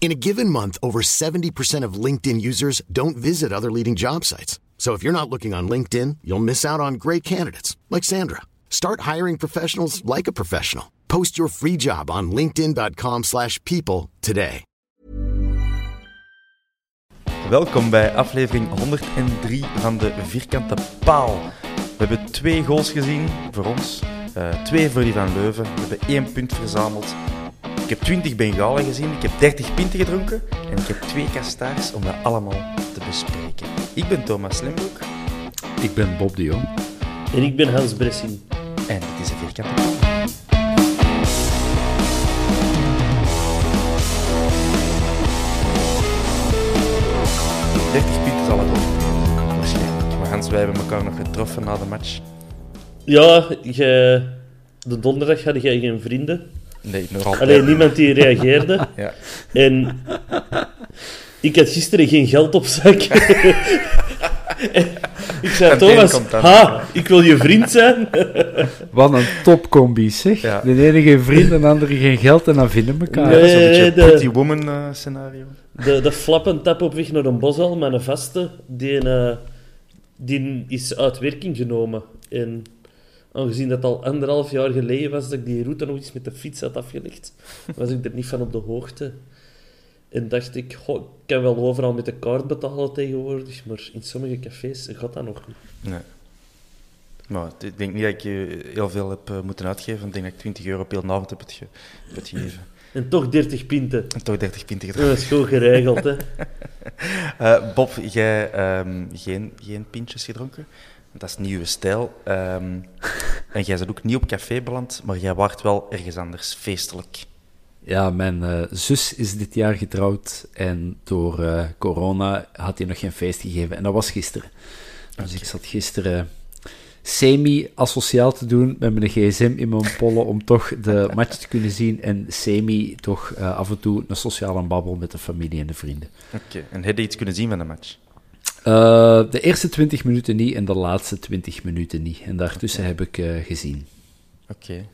In a given month, over 70% of LinkedIn users don't visit other leading job sites. So if you're not looking on LinkedIn, you'll miss out on great candidates like Sandra. Start hiring professionals like a professional. Post your free job on linkedin.com/people today. Welkom bij aflevering 103 van de Vierkante Paal. We hebben twee goals gezien voor ons, eh, twee voor die van Leuven. We hebben één punt verzameld. Ik heb 20 Bengalen gezien, ik heb 30 pinten gedronken en ik heb twee kastaars om dat allemaal te bespreken. Ik ben Thomas Lembroek Ik ben Bob de Jong. En ik ben Hans Bressing. en dit is de Vierkante Paal. Dertig pinten zal het ook waarschijnlijk. Maar Hans, wij hebben elkaar nog getroffen na de match. Ja, je, de donderdag hadden jij geen vrienden. Nee, nog altijd. Alleen niemand die reageerde. Ja. En ik had gisteren geen geld op zak. Ik zei, En Thomas, ha, ik wil je vriend zijn. Wat een topcombi, zeg. Ja. De ene geen vriend, en de andere geen geld en dan vinden elkaar. Nee. Dat is een beetje de- een Pretty Woman eh, scenario. De, de flappentap op weg naar een bosal met een vaste, die, eh, die is uit werking genomen. En aangezien dat al anderhalf jaar geleden was dat ik die route nog eens met de fiets had afgelegd, was ik er niet van op de hoogte. En dacht ik, goh, ik kan wel overal met de kaart betalen tegenwoordig, maar in sommige cafés gaat dat nog niet. Nee. Maar ik denk niet dat ik je heel veel heb eh, moeten uitgeven. Ik denk dat ik 20 euro heel avond heb het, ge- heb het gegeven. En toch 30 pinten. En toch 30 pinten gedronken. Dat is goed geregeld, hè. Eh, Bob, jij ehm, geen, geen pintjes gedronken? Dat is nieuwe stijl. Ehm, en jij bent ook niet op café beland, maar jij waart wel ergens anders feestelijk. Ja, mijn eh, zus is dit jaar getrouwd en door eh, corona had hij nog geen feest gegeven. En dat was gisteren. Dus ik zat gisteren semi-asociaal te doen met mijn gsm in mijn pollen om toch de match te kunnen zien en semi toch eh, af en toe een sociale babbel met de familie en de vrienden. Oké. En heb je iets kunnen zien van de match? Eh, de eerste 20 minuten niet en de laatste 20 minuten niet. En daartussen heb ik eh, gezien. Oké.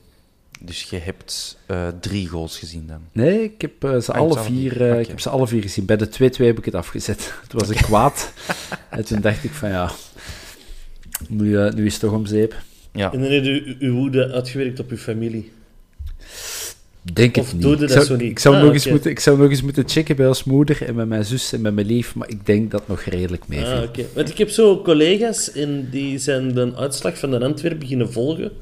Dus je hebt eh, drie goals gezien dan. Nee, ik heb eh, ze Ah, alle vier, ik heb ze alle vier gezien. Bij de 2-2 heb ik het afgezet. Toen was ik kwaad. en toen dacht ik van ja, nu, nu is het toch om zeep. Ja. En dan heb je uw woede uitgewerkt op uw familie. Denk Of het niet. ik, dat zou, zo niet? Ik, zou Ah, nog eens moeten, ik zou nog eens moeten checken bij ons moeder en met mijn zus en met mijn lief, maar ik denk dat nog redelijk meeviel. Ah, oké. Want ik heb zo collega's en die zijn de uitslag van de Antwerp beginnen volgen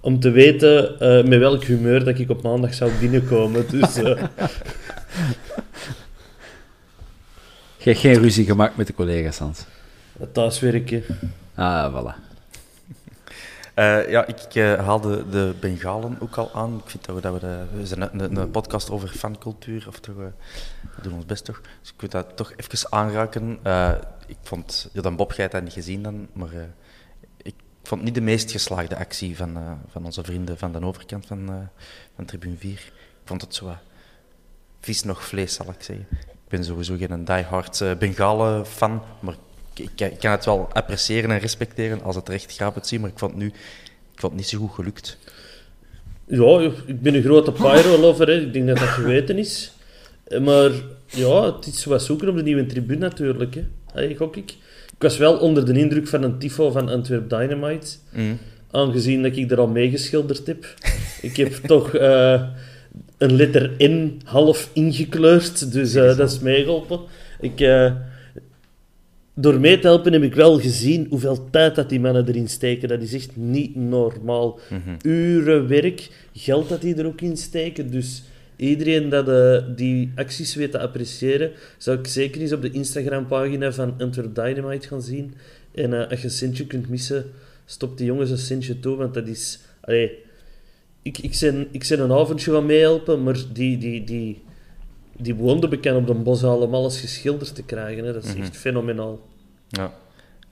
om te weten eh, met welk humeur dat ik op maandag zou binnenkomen. Dus eh, Je hebt geen ruzie gemaakt met de collega's, Hans. thuiswerken. Ah, voilà. Eh, ja, ik eh, haalde de Bengalen ook al aan. Ik vind dat we, dat we, de, we zijn een, een, podcast over fancultuur, of toch, eh, we doen ons best toch. Dus ik wil dat toch even aanraken. Eh, ik vond, ja, dan Bob, jij hebt dat niet gezien dan, maar eh, ik vond niet de meest geslaagde actie van, eh, van onze vrienden van de overkant van, eh, van Tribune 4. Ik vond het zo vis nog vlees, zal ik zeggen. Ik ben sowieso geen diehard uh, Bengalen-fan, maar ik, ik, ik kan het wel appreciëren en respecteren als het recht gaat zien, maar ik vond, het nu, ik vond het niet zo goed gelukt. Ja, ik ben een grote Pyro-lover, hè. ik denk dat dat geweten is. Maar ja, het is wat zoeken op de nieuwe tribune natuurlijk. Hè. Hey, gok ik. Ik was wel onder de indruk van een tifo van Antwerp Dynamite. Mm. Aangezien dat ik er al meegeschilderd heb. Ik heb toch eh, een letter N half ingekleurd, dus eh, dat is meegeholpen. Ik, eh, door mee te helpen heb ik wel gezien hoeveel tijd dat die mannen erin steken. Dat is echt niet normaal. Uren werk, geld dat die er ook in steken. Dus iedereen dat eh, die acties weet te appreciëren, zou ik zeker eens op de Instagram-pagina van Antwerp Dynamite gaan zien. En eh, als je een centje kunt missen, stop die jongens een centje toe, want dat is... Allee, ik, ik, ben, ik ben een avondje gaan meehelpen, maar die, die, die, die woonden bekend op de bos om alles geschilderd te krijgen. Hè. Dat is echt fenomenaal. Ja.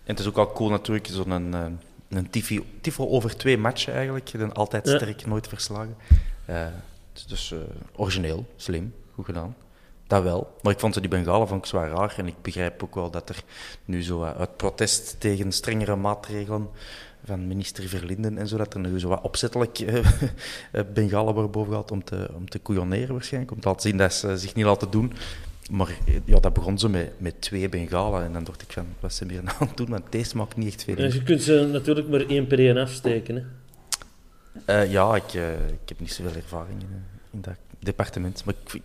En het is ook al cool natuurlijk, zo'n een, eh, een tifo, tifo over twee matchen eigenlijk. Dan altijd Ja. sterk, nooit verslagen. Het is dus eh, origineel, slim, goed gedaan. Dat wel. Maar ik vond ze die Bengalen vond ik zwaar raar. En ik begrijp ook wel dat er nu zo uit protest tegen strengere maatregelen van minister Verlinden en zo, dat er nu zo wat opzettelijk eh, Bengalen worden bovengehaald om te, om te waarschijnlijk. Om te laten zien dat ze zich niet laten doen. Maar eh, ja, dat begon zo met, met twee Bengalen. En dan dacht ik van, wat hier nou aan het doen? Want deze maakt niet echt veel Ja, je kunt ze natuurlijk maar één per één afsteken. Hè. Eh, ja, ik, ik heb niet zoveel ervaring in, in dat departement. Maar ik,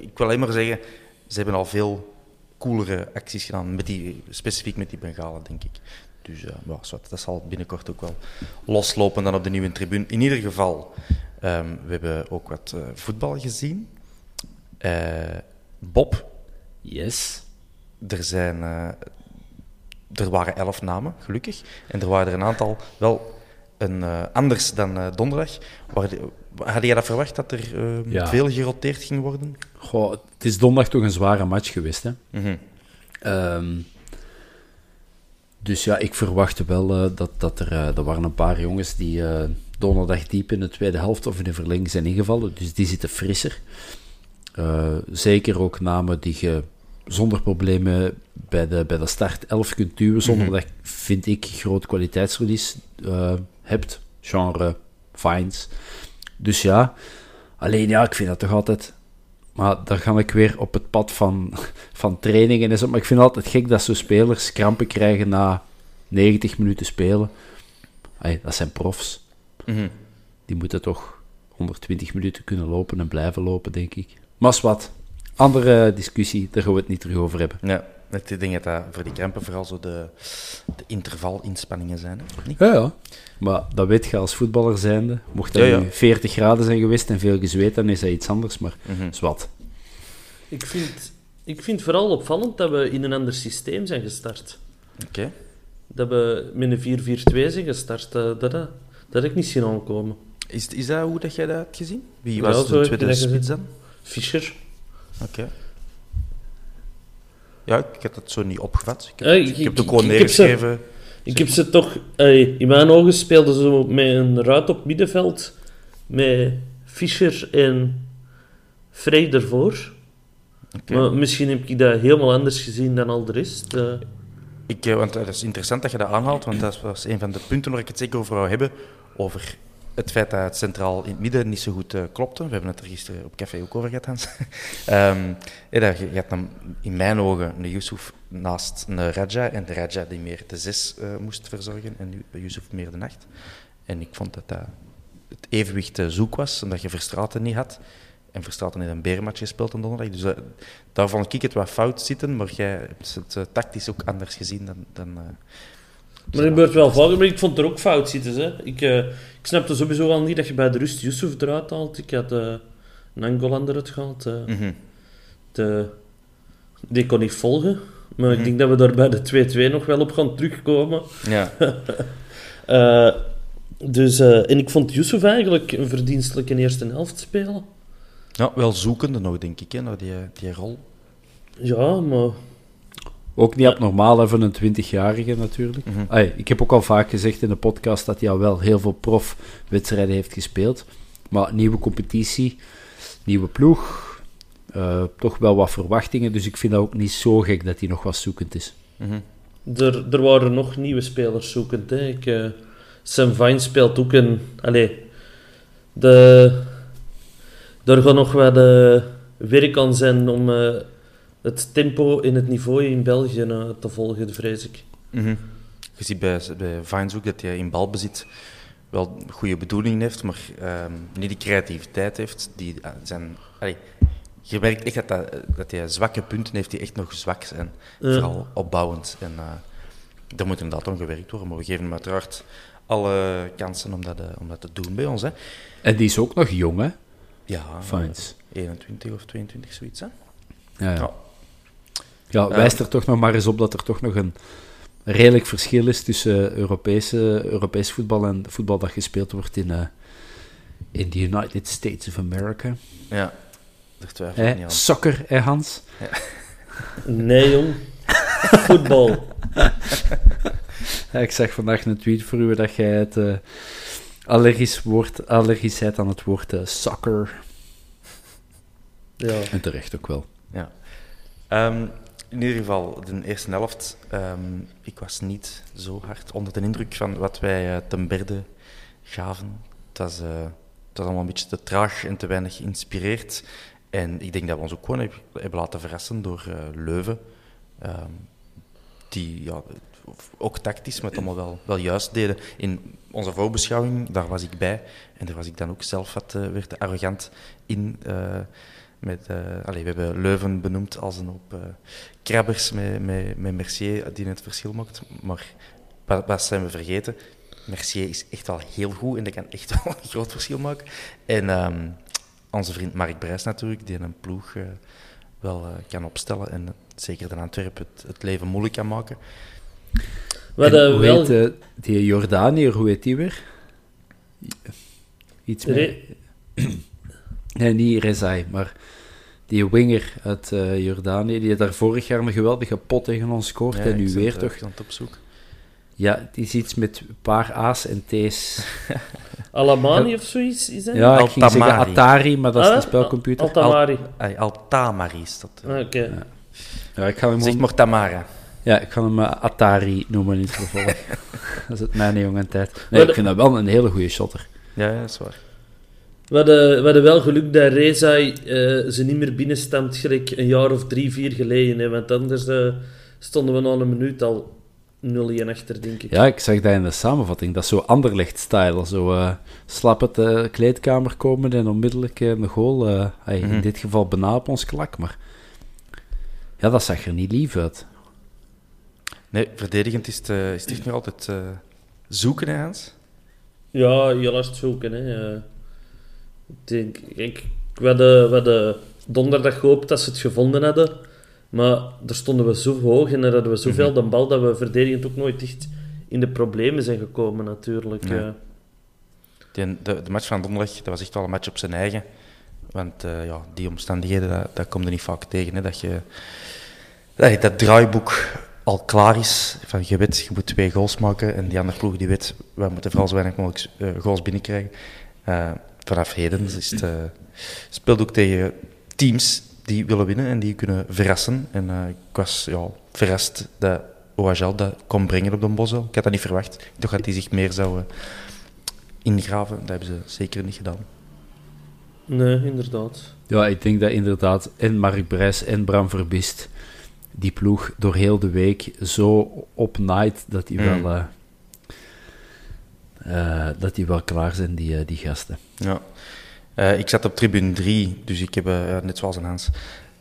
ik wil alleen maar zeggen, ze hebben al veel coolere acties gedaan, met die, specifiek met die Bengalen, denk ik. Dus zwart, dat zal binnenkort ook wel loslopen dan op de nieuwe tribune. In ieder geval, ehm, we hebben ook wat eh, voetbal gezien. Eh, Bob, Yes. er, zijn, er waren elf namen, gelukkig. En er waren er een aantal wel een, anders dan donderdag. Waar de- had jij dat verwacht, dat er eh, Ja. veel geroteerd ging worden? Goh, het is donderdag toch een zware match geweest, hè? Mhm. Ehm, dus ja, ik verwachtte wel eh, dat, dat er... eh, er waren een paar jongens die eh, donderdag diep in de tweede helft of in de verlenging zijn ingevallen. Dus die zitten frisser. Zeker ook namen die je zonder problemen bij de, bij de start 11 kunt duwen. Zonder dat, vind ik, groot kwaliteitsverlies hebt. Genre Fines. Dus ja, alleen ja, ik vind dat toch altijd... Maar dan ga ik weer op het pad van, van trainingen en zo. Maar ik vind het altijd gek dat zo spelers krampen krijgen na 90 minuten spelen. Allee, dat zijn profs. Mhm. Die moeten toch 120 minuten kunnen lopen en blijven lopen, denk ik. Maar is wat. Andere discussie, daar gaan we het niet terug over hebben. Ja, ik denk dat dat voor die krampen vooral zo de, de intervalinspanningen zijn. Hè? Niet? Ja, ja. Maar dat weet je als voetballer zijnde. Mocht dat Ja, ja. nu 40 graden zijn geweest en veel gezweet, dan is dat iets anders. Maar is wat. Ik vind, ik vind vooral opvallend dat we in een ander systeem zijn gestart. Oké. Dat we met een 4-4-2 zijn gestart. eh, Dat, dat, dat heb ik niet zien aankomen. Is, is dat hoe dat jij dat hebt gezien? Wie was de tweede spits dan? Fischer. Oké. Ja, ik heb dat zo niet opgevat. Ik heb, Ja, ik, ik- heb het gewoon neergeschreven. Ik heb ze toch... eh, in mijn ogen speelden ze met een ruit op middenveld. Met Fischer en Frey ervoor. Maar misschien heb ik dat helemaal anders gezien dan al de rest. eh. Ik, want het is interessant dat je dat aanhaalt, want dat was een van de punten waar ik het zeker over wou hebben. Over het feit dat het centraal in het midden niet zo goed eh, klopte. We hebben het er gisteren op café ook over gehad, Hans. Ehm, ja, dat je, je had dan in mijn ogen een Yusuf naast een Raja. En de Raja die meer de zes eh, moest verzorgen en Yusuf meer de acht. En ik vond dat dat het evenwicht eh, zoek was, omdat je Verstraten niet had. En Verstraten heeft een berenmatch gespeeld op donderdag. Dus daar vond ik het wat fout zitten, maar jij hebt het tactisch ook anders gezien dan... dan Maar dat gebeurt wel vaker, maar ik vond er ook fout zitten. Hè. Ik, eh, ik snapte sowieso al niet dat je bij de rust Yusuf eruit haalt. Ik had eh een Angolan eruit gehaald. eh. mhm. de, die kon niet volgen. Maar Mhm. ik denk dat we daar bij de 2-2 nog wel op gaan terugkomen. Ja, dus, en ik vond Yusuf eigenlijk een verdienstelijke eerste helft spelen. ja, wel zoekende nog, denk ik, hè, naar die, die rol. Ja, maar Ook niet abnormaal hè, voor een 20-jarige natuurlijk. Mhm. Ik heb ook al vaak gezegd in de podcast dat hij al wel heel veel profwedstrijden heeft gespeeld. Maar nieuwe competitie, nieuwe ploeg, eh, toch wel wat verwachtingen. Dus ik vind dat ook niet zo gek dat hij nog wat zoekend is. Mhm. er, er waren nog nieuwe spelers zoekend. Hè. Ik, eh, Sam Vine speelt ook een... Allee, de, er gaat nog wat eh, werk aan zijn om eh, het tempo en het niveau in België eh, te volgen, vrees ik. Mhm. Je ziet bij, bij Vines ook dat hij in balbezit wel goede bedoelingen heeft, maar ehm, niet de creativiteit heeft. Die, eh, zijn, allee, je merkt echt dat, dat, dat hij zwakke punten heeft die echt nog zwak zijn. Ja. Vooral opbouwend. En uh, daar moet inderdaad om gewerkt worden, maar we geven hem uiteraard alle kansen om dat, uh, om dat te doen bij ons. Hè. En die is ook nog jong, hè? Ja, Fines. 21 of 22, zoiets. Hè? Ja, ja. Ja. Ja wijst er toch nog maar eens op dat er toch nog een redelijk verschil is tussen Europese, Europees voetbal en voetbal dat gespeeld wordt in, uh, in the United States of America. Ja, daar twijfel ik Hè? niet aan. Soccer, hè Hans? Nee, jong. Voetbal. Ja, ik zag vandaag een tweet voor u dat jij het eh, allergisch, woord, allergisch bent aan het woord eh, soccer. Ja. En terecht ook wel. Ja. Ehm, in ieder geval, de eerste helft. ehm, ik was niet zo hard onder de indruk van wat wij eh, ten berde gaven. Het was, was allemaal een beetje te traag en te weinig geïnspireerd. En ik denk dat we ons ook gewoon heb- hebben laten verrassen door eh, Leuven. Ehm, die ja, ook tactisch, het allemaal wel, juist deden. In onze voorbeschouwing, daar was ik bij. En daar was ik dan ook zelf wat te arrogant in. Met, eh, allee, we hebben Leuven benoemd als een hoop eh, krabbers met, met, met Mercier die het verschil maakt. Maar wat, wat zijn we vergeten? Mercier is echt wel heel goed en dat kan echt wel een groot verschil maken. En ehm, onze vriend Mark Brijs natuurlijk, die een ploeg eh, wel eh, kan opstellen en zeker de Antwerpen het, het leven moeilijk kan maken. Hadden hoe wel... heet eh, die Jordaniër, hoe heet die weer? Iets meer. Nee, niet Rezai, maar die winger uit eh, Jordanië, die daar vorig jaar een geweldige pot tegen ons scoort Ja, en nu weer toch? aan het opzoeken. Ja, die is iets met een paar A's en T's. Alamani of zoiets is dat? Ja, ik ging zeggen. Atari, maar dat is Ah, de spelcomputer. Altamari. Ay, Altamari is dat. eh. Ah, Oké. Ja, ik ga hem, Zeg maar Tamara. ja, ik ga hem eh, Atari noemen in het vervolg. dat is het mijn jonge tijd. Nee, Maar ik vind dat wel een hele goede shotter. Ja, ja, dat is waar. We hadden, we hadden wel geluk dat Rezai eh, ze niet meer binnenstamt gelijk een jaar of drie, vier geleden. Hè, want anders eh, stonden we na een minuut al 0-1 achter, denk ik. Ja, ik zag dat in de samenvatting. Dat is zo Anderlecht-style. Zo eh, slap uit de kleedkamer komen en onmiddellijk eh, een goal. eh, In Mhm. dit geval bijna op ons klak, maar... Ja, dat zag er niet lief uit. Nee, verdedigend is het, eh, is het echt nog altijd eh, zoeken, hè, Hans? Ja, je last zoeken. Hè. Ik ik, we, hadden, we hadden donderdag gehoopt dat ze het gevonden hadden. Maar daar stonden we zo hoog en daar hadden we zoveel de bal dat we verdedigend ook nooit echt in de problemen zijn gekomen, natuurlijk. Nee. eh. Die, de, de match van donderdag, dat was echt wel een match op zijn eigen. Want eh, ja, die omstandigheden, dat, dat komt er niet vaak tegen. Hè, dat, je, dat je dat draaiboek al klaar is. Van je weet, je moet twee goals maken. En die andere ploeg die weet, we moeten vooral zo weinig mogelijk eh, goals binnenkrijgen. Vanaf heden is het, eh, speelt ook tegen teams die willen winnen en die kunnen verrassen. En eh, ik was ja, verrast dat OHL dat kon brengen op de Bosel. Ik had dat niet verwacht. Ik dacht dat die zich meer zouden ingraven. Dat hebben ze zeker niet gedaan. Nee, inderdaad. Ja, ik denk dat inderdaad en Mark Brijs en Bram Verbist die ploeg door heel de week zo opnaait dat die Mm. wel... eh, eh, dat die wel klaar zijn, die, eh, die gasten. Ja. Eh, ik zat op tribune 3, dus ik heb, ja, net zoals een Hans,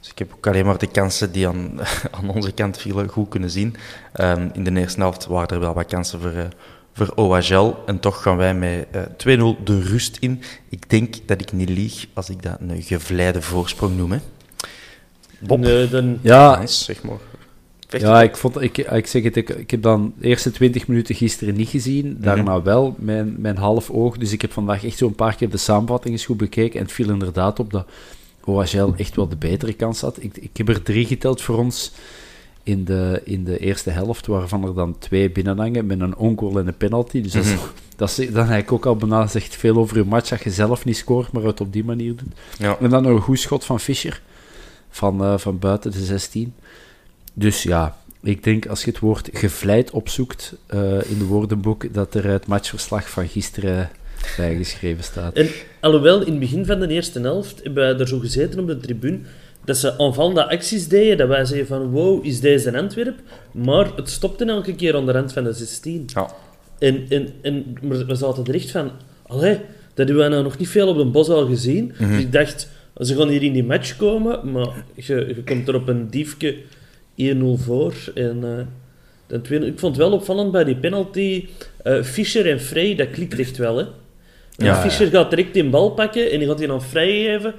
dus ik heb ook alleen maar de kansen die aan, aan onze kant vielen goed kunnen zien. Ehm, in de eerste helft waren er wel wat kansen voor, eh, voor OHL en toch gaan wij met eh 2-0 de rust in. Ik denk dat ik niet lieg als ik dat een gevleide voorsprong noem. Hè. Bob, Nee, dan, Ja, Hans, zeg maar. Ja, ik, vond, ik, ik zeg het, ik, ik heb dan de eerste 20 minuten gisteren niet gezien, daarna wel, mijn, mijn half oog. Dus ik heb vandaag echt zo'n paar keer de samenvatting eens goed bekeken en het viel inderdaad op dat OHL echt wel de betere kans had. Ik, ik heb er drie geteld voor ons in de, in de eerste helft, waarvan er dan twee binnenhangen met een ongoal en een penalty. Dus dat, is, dat is dan eigenlijk ook al bijna zegt veel over je match dat je zelf niet scoort, maar het op die manier doet. Ja. En dan nog een goed schot van Fischer, van, eh, van buiten de 16. Dus ja, ik denk als je het woord gevleid opzoekt eh, in de woordenboek, dat er het matchverslag van gisteren bijgeschreven staat. En alhoewel, in het begin van de eerste helft hebben wij er zo gezeten op de tribune, dat ze aanvallende acties deden, dat wij zeiden van wow, is deze een Antwerp? Maar het stopte elke keer aan de rand van de 16. Ja. En, en, en maar we zaten er echt van, allee, dat hebben wij nou nog niet veel op de bos al gezien. Dus ik dacht, ze gaan hier in die match komen, maar je, je komt er op een diefje 1-0 voor. En, uh, ten tweede, ik vond het wel opvallend bij die penalty. Uh, Fischer en Frey, dat klikt echt wel. Hè? Ja, Fischer gaat direct die bal pakken en die gaat die dan vrij geven.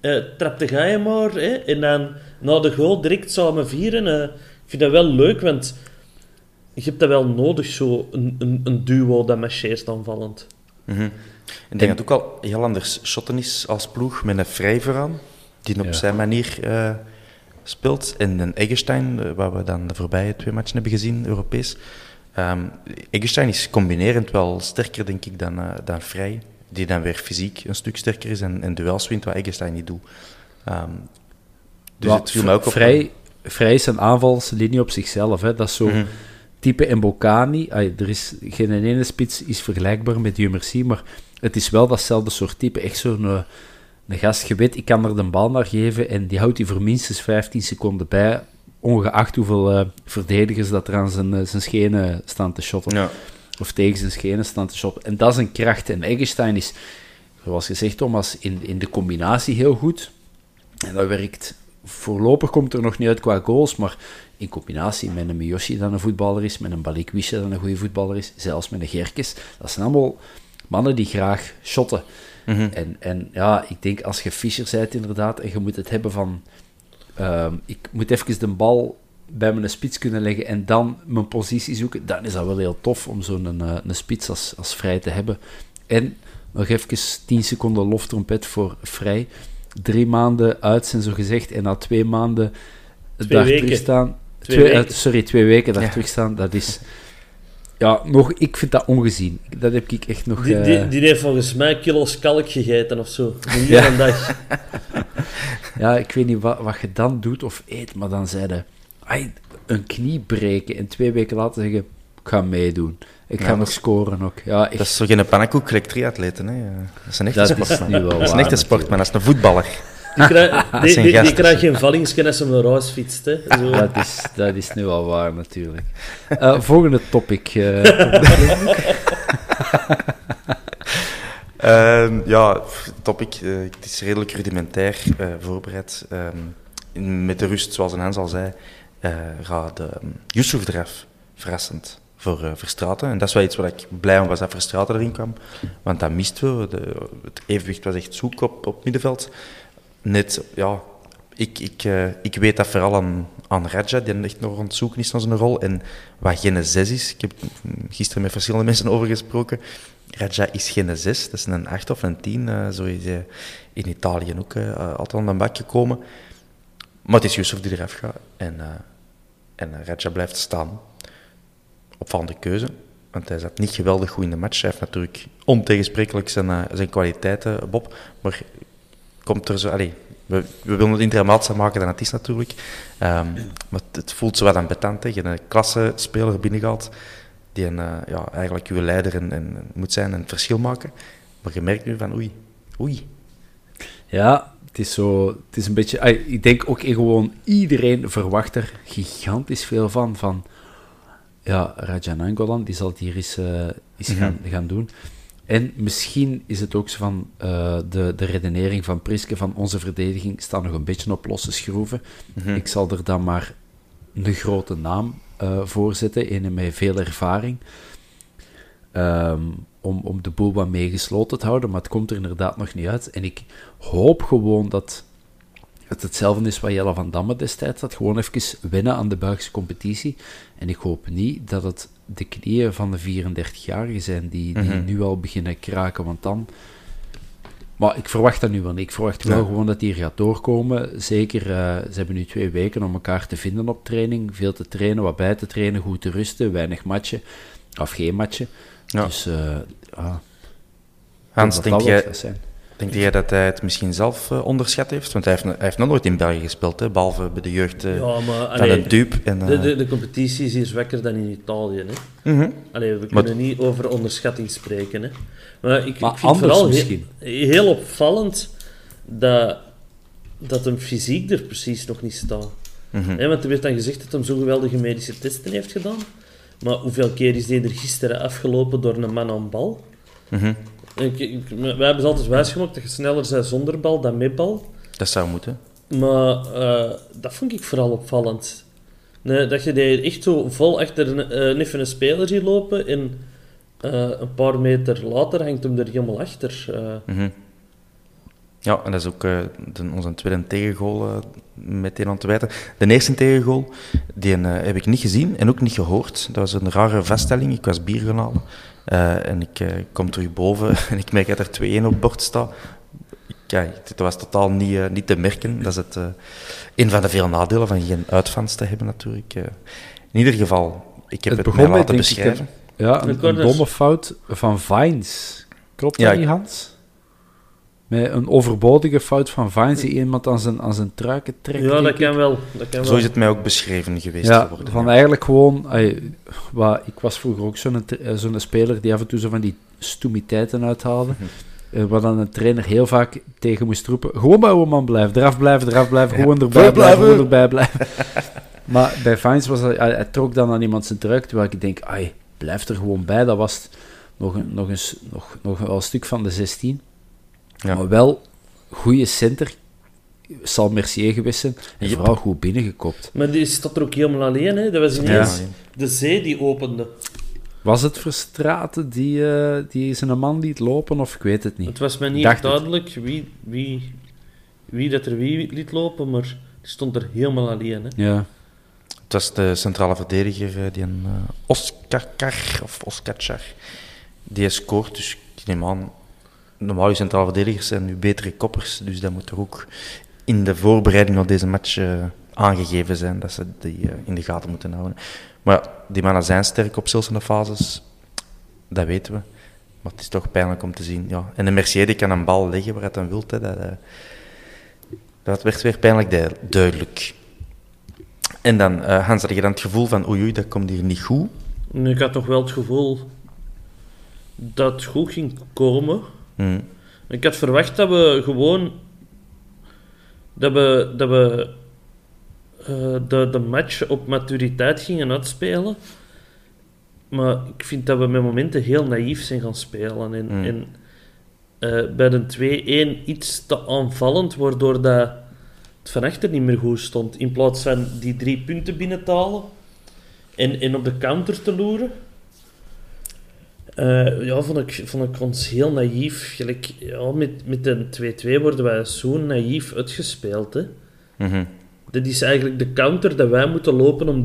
Uh, trapt de gaai maar. Hè? En dan na de goal direct samen vieren. Uh, ik vind dat wel leuk, want je hebt dat wel nodig, zo een, een, een duo dat marcheert aanvallend. Mm -hmm. Ik denk dat het ook al heel anders shotten is als ploeg met een vrij vooraan, die op zijn manier uh, speelt. En een Eggestein, uh, waar we dan de voorbije twee matchen hebben gezien, Europees. Um, Eggestein is combinerend wel sterker, denk ik, dan, uh, dan Vrij. Die dan weer fysiek een stuk sterker is en, en duels wint, wat Eggestein niet doet. Um, dus het viel mij ook op. Vrij, vrij is een aanvalslinie op zichzelf. Hè. Dat is zo... Mm -hmm type Mbokani. Er is geen ene spits is vergelijkbaar met Jumercy, maar het is wel datzelfde soort type. Echt zo'n een, een gast, je weet, ik kan er de bal naar geven en die houdt hij voor minstens 15 seconden bij, ongeacht hoeveel uh, verdedigers dat er aan zijn, uh, zijn schenen staan te shotten. Ja. Of tegen zijn schenen staan te shotten. En dat is een kracht. En Eggestein is, zoals gezegd Thomas, in, in de combinatie heel goed. En dat werkt voorlopig komt er nog niet uit qua goals, maar in combinatie met een Miyoshi dat een voetballer is, met een Balikwisha dat een goede voetballer is, zelfs met een Gerkes. Dat zijn allemaal mannen die graag shotten. Mm en, en ja, ik denk als je Fischer bent inderdaad, en je moet het hebben van... Uh, ik moet even de bal bij mijn spits kunnen leggen en dan mijn positie zoeken, dan is dat wel heel tof om zo'n een, eh, een spits als, als vrij te hebben. En nog even 10 seconden loftrompet voor vrij. Drie maanden uit zijn zo gezegd en na twee maanden twee daar weken. terug staan. Twee eh, sorry, twee weken daar Ja. terug staan, dat is... Ja, nog, ik vind dat ongezien. Dat heb ik echt nog... Die, eh, die, die heeft volgens mij kilo's kalk gegeten of zo. Niet Ja. een dag. Ja, ik weet niet wat, wat je dan doet of eet, maar dan zeiden een knie breken en twee weken later zeggen, ik ga meedoen. Ik ga Ja, nog scoren ook. Ja, echt. Dat is toch geen pannenkoek, gelijk triatleten. Hè? Dat is een echte Dat is sport. nu wel dat is een echte sport, man. Dat is een voetballer. Die, krijg, die, zijn die, die gasten. krijgt geen vallingsken als ze naar huis fietst. Hè. Zo. Dat is, dat is nu wel waar, natuurlijk. Eh, volgende topic. eh, Ehm, ja, topic. eh, het is redelijk rudimentair eh, voorbereid. Ehm, in- met de rust, zoals een Hans al zei, eh gaat uh, Yusuf eraf. Verrassend voor eh, Verstraten. En dat is wel iets waar ik blij om was dat Verstraten erin kwam. Want dat misten we. De, het evenwicht was echt zoek op, op middenveld. Net, ja, ik, ik, eh, ik weet dat vooral aan, aan Raja, die echt nog aan het zoeken is naar zijn rol. En wat geen 6 is, ik heb gisteren met verschillende mensen over gesproken. Raja is geen 6, dat is een 8 of een 10. eh, zo is hij in Italië ook eh, altijd aan de bak gekomen. Maar het is Yusuf die eraf gaat. En, en Raja blijft staan. Opvallende keuze. Want hij zat niet geweldig goed in de match. Hij heeft natuurlijk ontegensprekelijk zijn, zijn kwaliteiten, Bob. Maar komt er zo... Allee, we, we willen het internationaal maken dan het is natuurlijk. Ehm, maar het, voelt zo wat ambetant. hè. Je een klasse speler binnengehaald die een, eh, ja, eigenlijk uw leider en, en moet zijn en het verschil maken. Maar je merkt nu van oei, oei. ja, het is zo... Het is een beetje... ik denk ook gewoon... Iedereen verwacht er gigantisch veel van. Van... Ja, Raja Nangolan, die zal het hier eens, eh, eens Mhm. gaan, gaan doen. En misschien is het ook zo van eh, de, de redenering van Priske van onze verdediging staat nog een beetje op losse schroeven. Mhm. Ik zal er dan maar een grote naam eh voor zetten, een met veel ervaring, ehm, om, om de boel wat meegesloten te houden, maar het komt er inderdaad nog niet uit. En ik hoop gewoon dat het hetzelfde is wat Jelle van Damme destijds had, gewoon even winnen aan de Belgische competitie. En ik hoop niet dat het de knieën van de 34-jarigen zijn die, die Mhm. nu al beginnen kraken, want dan... Maar ik verwacht dat nu wel niet. Ik verwacht wel Ja. gewoon dat hij hier gaat doorkomen. Zeker, eh, ze hebben nu twee weken om elkaar te vinden op training. Veel te trainen, wat bij te trainen, goed te rusten, weinig matchen. Of geen matchen. Ja. Dus, eh ja, Hans, denk jij. Denk jij dat hij het misschien zelf eh, onderschat heeft? Want hij heeft, hij heeft nog nooit in België gespeeld, hè, behalve bij de jeugd eh, Ja, maar van allee, een dupe. En, de, eh, de, de competitie is hier zwakker dan in Italië. Hè. Allee, we Maar- kunnen niet over onderschatting spreken. Hè. Maar ik, Maar ik vind vooral misschien. heel opvallend dat, dat hem fysiek er precies nog niet staat. Mhm. Hè, want er werd dan gezegd dat hij zo geweldige medische testen heeft gedaan. Maar hoeveel keer is hij er gisteren afgelopen door een man aan bal? Mhm. Ik, ik, wij hebben ze altijd wijsgemaakt dat je sneller bent zonder bal dan met bal. Dat zou moeten. Maar eh, dat vond ik vooral opvallend. Nee, dat je die echt zo vol achter een, even een speler ziet lopen en eh, een paar meter later hangt hem er helemaal achter. Mhm. Ja, en dat is ook eh, de, onze tweede tegengoal eh, meteen aan te wijten. De eerste tegengoal, die eh, heb ik niet gezien en ook niet gehoord. Dat was een rare vaststelling. Ik was bier gaan halen. Eh, en ik eh, kom terug boven en ik merk dat er 2-1 op het bord staat. Ja, het was totaal niet, niet te merken. Dat is het, eh, een van de veel nadelen van geen uitfans te hebben natuurlijk. in ieder geval, ik heb het, Het mij laten ik, beschrijven. Ja, een, een domme fout van Vines. Klopt Ja, dat ik- niet, Hans? Met een overbodige fout van Vines die iemand aan zijn, aan zijn truiken trekt. ja, dat kan wel. Dat kan Zo wel. is het mij ook beschreven geweest Ja, geworden. van ja. eigenlijk gewoon... wat, ik was vroeger ook zo'n tra- zo'n speler die af en toe zo van die stoemiteiten uithaalde. Mhm. Eh, Waar dan een trainer heel vaak tegen moest roepen: gewoon bij uw man blijven, eraf blijven, eraf blijven, Ja. gewoon erbij Blijf blijven, blijven. gewoon erbij blijven. maar bij Vines was hij, hij, hij trok dan aan iemand zijn truik, terwijl ik denk: ai, blijf er gewoon bij. Dat was nog een, nog een, s- nog, nog wel een stuk van de 16. Ja. Maar wel goede center. Zal Mercier geweest zijn. En Yep. vooral goed binnengekopt. Maar die staat er ook helemaal alleen. Hè. Dat was ineens Ja. de zee die opende. Was het Verstraten die, eh, die zijn man liet lopen, of ik weet het niet? Het was mij niet Dacht echt het. duidelijk wie, wie, wie dat er wie liet lopen, maar die stond er helemaal alleen. Hè. Ja. Het was de centrale verdediger, eh, die een eh Oscar of Oscar die scoort. Dus ik neem aan, normaal centrale verdedigers zijn nu betere koppers, dus dat moet er ook in de voorbereiding op deze match eh, aangegeven zijn, dat ze die eh, in de gaten moeten houden. Maar ja, die mannen zijn sterk op zulke fases, dat weten we. Maar het is toch pijnlijk om te zien. Ja. En de Mercier die kan een bal leggen waar het dan wilt. Hè, dat, eh, dat werd weer pijnlijk du- duidelijk. En dan, Hans, had je dan het gevoel van oei, dat komt hier niet goed? Ik had toch wel het gevoel dat het goed ging komen. Hm. Ik had verwacht dat we gewoon. dat we. Dat we eh, de, de match op maturiteit gingen uitspelen. Maar ik vind dat we met momenten heel naïef zijn gaan spelen. En, Mm. en eh, bij de 2-1 iets te aanvallend, waardoor dat het van achter niet meer goed stond. In plaats van die drie punten binnen te halen en, en op de counter te loeren. Eh, ja, vond ik, vond ik ons heel naïef. Gelijk, ja, met, met de 2-2 worden wij zo naïef uitgespeeld. Hè. Dit is eigenlijk de counter dat wij moeten lopen om 3-1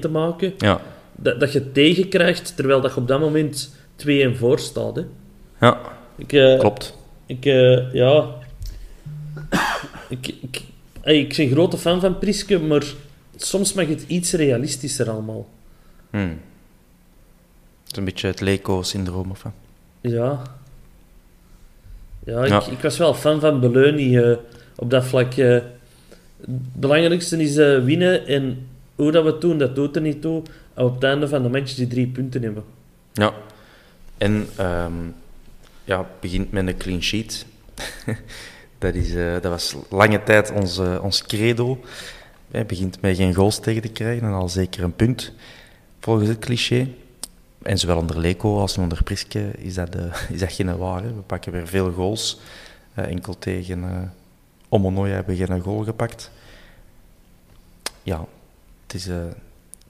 te maken. Ja. Dat, dat je tegenkrijgt, terwijl dat je op dat moment 2-1 voor staat. Hè. ja, Ik, eh, klopt. Ik, eh, ja... ik, ik, ik ben een grote fan van Priske, maar soms mag het iets realistischer allemaal. Hm. Het een beetje het Leco-syndroom, of? Ja. Ja, ik, Ja. ik was wel fan van Beleuni eh, op dat vlak. eh. het belangrijkste is eh, winnen en hoe dat we doen, dat doet er niet toe. En op het einde van de match die drie punten hebben. Ja. En ehm, ja, het begint met een clean sheet. dat, is, dat was lange tijd ons, ons credo. Het begint met geen goals tegen te krijgen en al zeker een punt, volgens het cliché. En zowel onder Leco als onder Priske is dat, eh, is dat geen ware. We pakken weer veel goals. Eh, enkel tegen uh, Omonoya hebben we geen goal gepakt. Ja, het is, eh,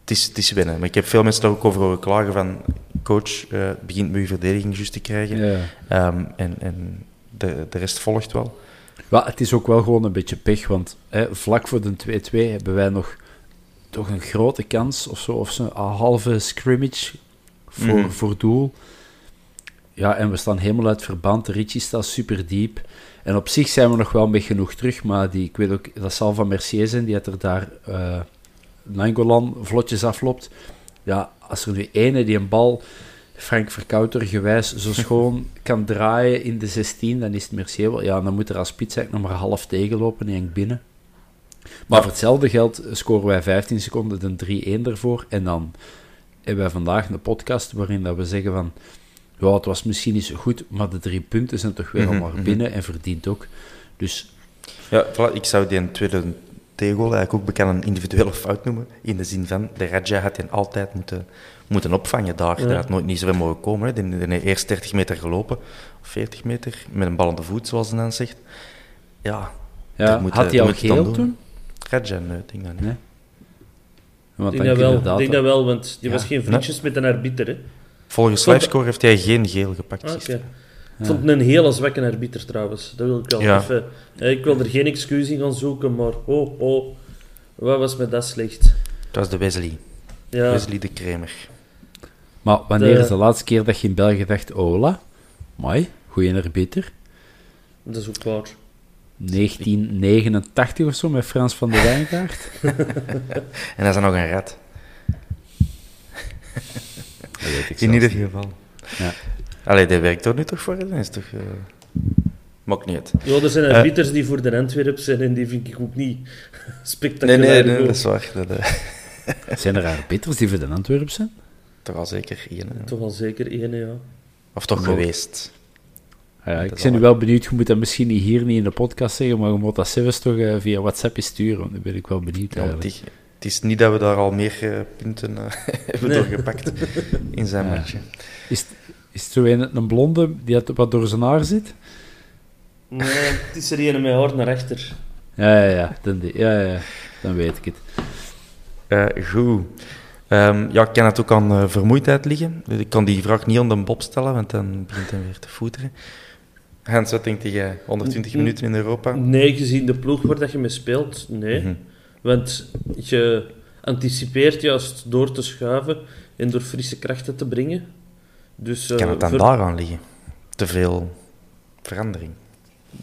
het, is, het is winnen. Maar ik heb veel mensen daar ook over horen klagen van... Coach, eh begint met uw verdediging juist te krijgen. Ja. Ehm, en en de, de rest volgt wel. Ja, het is ook wel gewoon een beetje pech, want hè, vlak voor de 2-2 hebben wij nog toch een grote kans of zo, of zo'n halve scrimmage voor, Mhm. voor doel. Ja, en we staan helemaal uit verband. De Richie staat super diep. En op zich zijn we nog wel met genoeg terug, maar die, ik weet ook, dat zal van Mercier zijn, die het er daar eh Nangolan vlotjes afloopt. Ja, als er nu ene die een bal Frank Verkouter gewijs zo schoon kan draaien in de 16, dan is het Mercier wel. Ja, dan moet er als spits nog maar half tegenlopen en binnen. Maar voor hetzelfde geld scoren wij 15 seconden de 3-1 ervoor. En dan hebben wij vandaag een podcast waarin dat we zeggen van... Ja, het was misschien niet zo goed, maar de drie punten zijn toch weer Mhm, allemaal mhm. binnen en verdient ook. Dus Ja, voilà, ik zou die een tweede tegengoal eigenlijk ook bekend een individuele fout noemen. In de zin van, de Raja had hij altijd moeten, moeten opvangen daar. Ja. Dat had nooit niet zo ver mogen komen. Hè. Die, die heeft eerst 30 meter gelopen, of 40 meter, met een bal aan de voet, zoals ze dan zegt. Ja, Ja, had hij al geel toen? Eh, ik denk dat niet. Nee. Want Ik denk dat wel, ik denk dat wel want die Ja. was geen vriendjes met een arbiter. Hè. Volgens Livescore heeft hij geen geel gepakt Ah. Ik vond het een hele zwakke arbiter trouwens. Dat wil ik wel Ja. even... Ik wil er geen excuus in gaan zoeken, maar oh, oh. Wat was met dat slecht? Het was de Wesley. Ja, Wesley de Kremer. Maar wanneer De- is de laatste keer dat je in België dacht, hola, mooi, goeie arbiter? dat is ook waar. 1989 of zo, met Frans van der Wijngaard? En hij is dan nog een rat. Dat weet ik In ieder geval. Ja. Allee, die werkt er nu toch voor? Dat is toch... eh Maakt niet. Ja, er zijn Eh. arbiters die voor de Antwerp zijn en die vind ik ook niet Nee, spectaculair. nee, nee, goed. dat is waar. Dat, eh, Zijn er arbiters die voor de Antwerp zijn? toch al zeker één. Toch wel zeker één, ja. Of toch geweest. Ja, ik ben nu wel benieuwd, je moet dat misschien niet hier niet in de podcast zeggen, maar je moet dat zelfs toch eh, via WhatsApp sturen, want nu ben ik wel benieuwd Ja, die- het is niet dat we daar al meer eh, punten eh, hebben Nee. doorgepakt in zijn Ja. Is, het- is het zo een, een blonde die het wat door zijn haar zit? Nee, het is er een met haar naar achter. Ja, ja, ja, dan, die- ja, ja, dan weet ik het. Eh, goed. Ehm, ja, ik kan het ook aan vermoeidheid liggen. Dus ik kan die vraag niet aan de Bob stellen, want dan begint hij weer te voeteren. Hans, wat denkt jij? 120 Mm. minuten in Europa? Nee, gezien de ploeg waar dat je mee speelt, nee. Mhm. Want je anticipeert juist door te schuiven en door frisse krachten te brengen. Dus, eh, Kan het dan ver- daaraan liggen? Te veel verandering.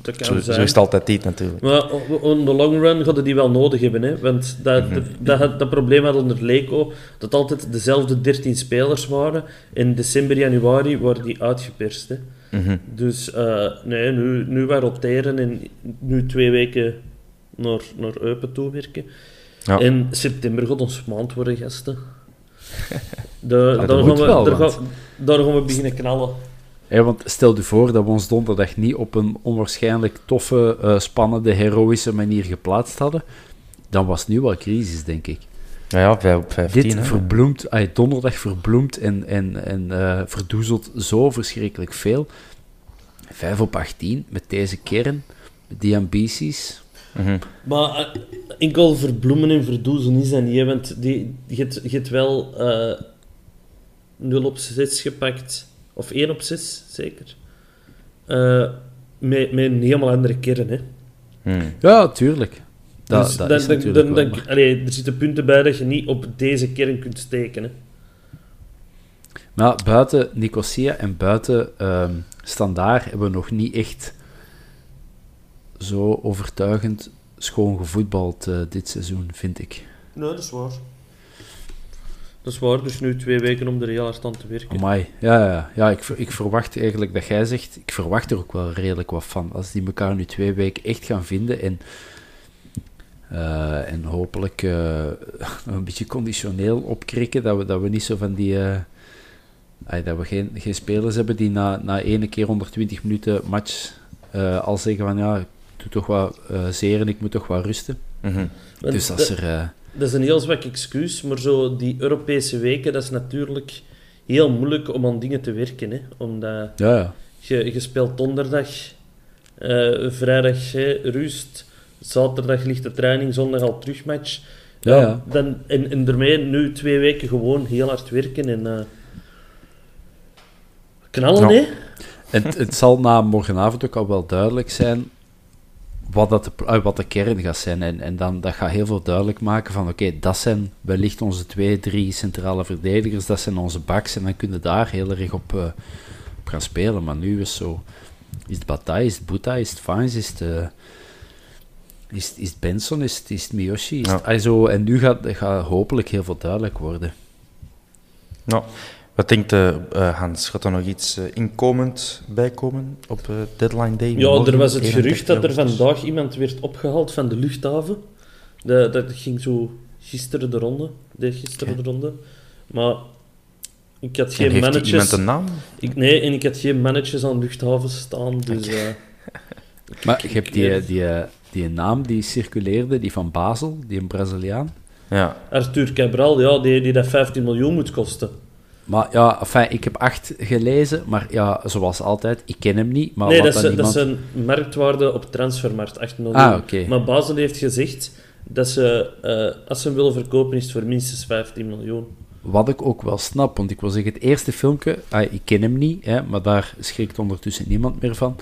Dat kan Zo, zijn. zo is het altijd niet natuurlijk. Maar on the long run hadden die wel nodig hebben. Hè? Want dat, Mhm. dat, dat, probleem had onder Leco dat altijd dezelfde 13 spelers waren. In december, januari waren die uitgeperst. Hè? Mhm. Dus eh, nee, nu, nu wat roteren en nu twee weken naar, naar Eupen toe werken. Ja. In september gaat ons maand worden, gasten. De, daar, gaan we, wel, daar, want- gaan, daar gaan we beginnen knallen. Want stel je voor dat we ons donderdag niet op een onwaarschijnlijk toffe, eh, spannende, heroïsche manier geplaatst hadden, dan was nu wel crisis, denk ik. Ja, ja, vijf op 15. Dit hè. verbloemt, ay, donderdag verbloemt en, en, en eh, verdoezelt zo verschrikkelijk veel. 5 op 18 met deze kern, met die ambities. Mhm. Maar eh, enkel verbloemen en verdoezen is dat niet, hè, want die, je, hebt, wel eh 0 op 6 gepakt, of 1 op 6 zeker, Eh, met, met een helemaal andere kern. Hè. Mhm. Ja, tuurlijk. Dat, dus dat dan, is dan, natuurlijk dan, wel, dan- maar- allee, er zitten punten bij dat je niet op deze kern kunt steken. Hè. Maar buiten Nicosia en buiten ehm Standaard hebben we nog niet echt zo overtuigend schoon gevoetbald eh, dit seizoen, vind ik. Nee, dat is waar. Dat is waar, dus nu twee weken om er heel hard aan te werken. Amai. Ja, ja, ja ik, ik verwacht eigenlijk dat jij zegt, ik verwacht er ook wel redelijk wat van. Als die elkaar nu twee weken echt gaan vinden en, eh, en hopelijk eh, een beetje conditioneel opkrikken, dat we, dat we niet zo van die... eh, ay, dat we geen, geen spelers hebben die na, na ene keer 120 minuten match eh, al zeggen van ja, ik doe toch wat eh zeer en ik moet toch wat rusten. Mhm. Dus als dat- er... Dat is een heel zwak excuus, maar zo die Europese weken, dat is natuurlijk heel moeilijk om aan dingen te werken. Hè? Omdat ja, ja. je, je speelt donderdag, eh, vrijdag hè, rust, zaterdag ligt de training, zondag al terugmatch. Ja, ja. Dan, en, en daarmee nu twee weken gewoon heel hard werken en eh, knallen, hè? Het, het zal na morgenavond ook al wel duidelijk zijn wat, dat de, eh, wat de kern gaat zijn. En, en dan, dat gaat heel veel duidelijk maken van oké, dat zijn wellicht onze twee, drie centrale verdedigers, dat zijn onze backs. En dan kunnen we daar heel erg op, eh, op gaan spelen. Maar nu is zo... Is het Bataille, is het Buta, is het Fines, is het... eh, is, het- is het Benson, is het, is het Miyoshi? Is Ja. zo, en nu gaat, gaat hopelijk heel veel duidelijk worden. Nou, wat denkt eh, Hans? Gaat er nog iets eh, inkomend bijkomen op deadline day? Ja, Morgen, er was het 31 gerucht dat er vandaag iemand werd opgehaald van de luchthaven. Dat, dat ging zo gisteren de ronde, deed gisteren de ronde. Maar ik had En geen heeft managers. iemand een naam? Ik, nee, en ik had geen managers aan luchthavens staan, dus... eh, Maar je hebt die, ik- die, die, naam die circuleerde, die van Basel, die een Braziliaan. Ja, Arthur Cabral, ja, die, die dat 15 miljoen moet kosten. Maar ja, enfin, ik heb acht gelezen, maar ja, zoals altijd, ik ken hem niet. Maar nee, wat dat is, dat iemand... is een marktwaarde op transfermarkt, 8 miljoen. Ah, oké. Maar Basel heeft gezegd dat ze, eh, als ze hem willen verkopen, is het voor minstens 15 miljoen. Wat ik ook wel snap, want ik wil zeggen, het eerste filmpje, ah, ik ken hem niet, hè, maar daar schrikt ondertussen niemand meer van,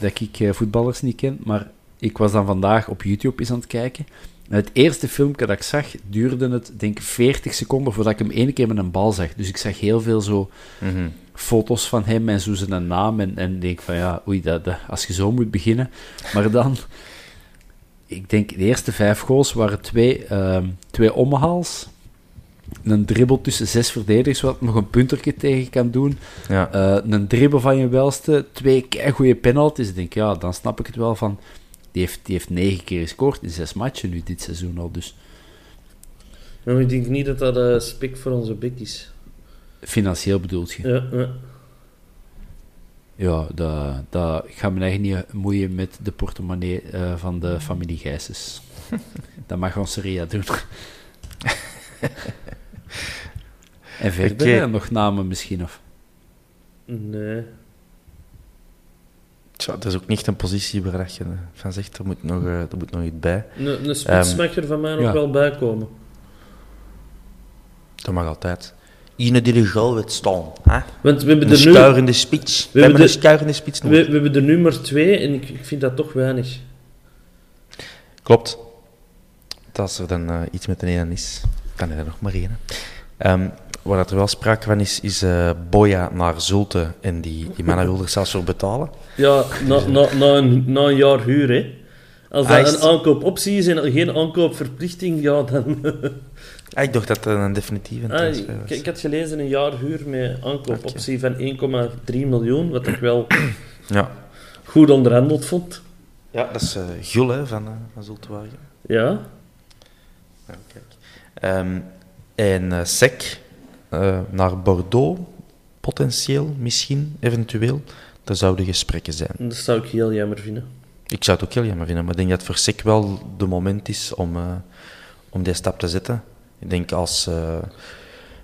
dat ik eh, voetballers niet ken, maar ik was dan vandaag op YouTube eens aan het kijken. En het eerste filmpje dat ik zag, duurde het, denk ik, 40 seconden voordat ik hem één keer met een bal zag. Dus ik zag heel veel zo Mhm. foto's van hem en zo zijn naam. En, en denk van ja, oei, dat, dat- als je zo moet beginnen. Maar dan, ik denk, de eerste vijf goals waren twee, ehm, twee omhaals. Een dribbel tussen zes verdedigers, wat nog een puntertje tegen kan doen. Ja. Eh, een dribbel van je welste, twee goede penalties. Ik denk, ja, dan snap ik het wel van. Die heeft, die heeft negen keer gescoord in zes matchen nu dit seizoen al. Dus Maar ik denk niet dat dat eh spik voor onze bek is. financieel bedoelt je. Ja, ja. Ja, dat, dat ik ga me eigenlijk niet moeien met de portemonnee eh, van de familie Gijsens. dat mag onze Ria doen. en verder eh, nog namen misschien? Of? Nee. Tja, dat is ook niet echt een positie waar dat je van zegt, er moet nog, eh, er moet nog iets bij. Een, een spits mag er van mij nog ja. wel bij komen. Dat mag altijd. Ine die de goal weet staan. Hè? Want we hebben Een er nu, stuurende spits. We, hebben hebben een de- stuurende spits we, we hebben er nu maar twee en ik, ik vind dat toch weinig. Klopt. Dat als er dan eh, iets met een ene is, dan is er nog maar één. Ehm waar dat er wel sprake van is, is eh Boya naar Zulte. En die, die mannen wilden er zelfs voor betalen. Ja, na, na, na, een, na een jaar huur, hè. Als Ah, dat is een aankoopoptie is en geen aankoopverplichting, ja, dan... Ah, ik dacht dat dat een definitieve Ah, ik, was. ik had gelezen een jaar huur met aankoopoptie van 1,3 miljoen, wat ik wel Ja. goed onderhandeld vond. ja, dat is eh Gul hè, van, eh van Zultewagen. Ja, Ja, kijk. Ehm, en Sec eh, naar Bordeaux, potentieel, misschien, eventueel. Daar zouden gesprekken zijn. dat zou ik heel jammer vinden. Ik zou het ook heel jammer vinden, maar ik denk dat het voor wel de moment is om, eh, om die stap te zetten. Ik denk als eh,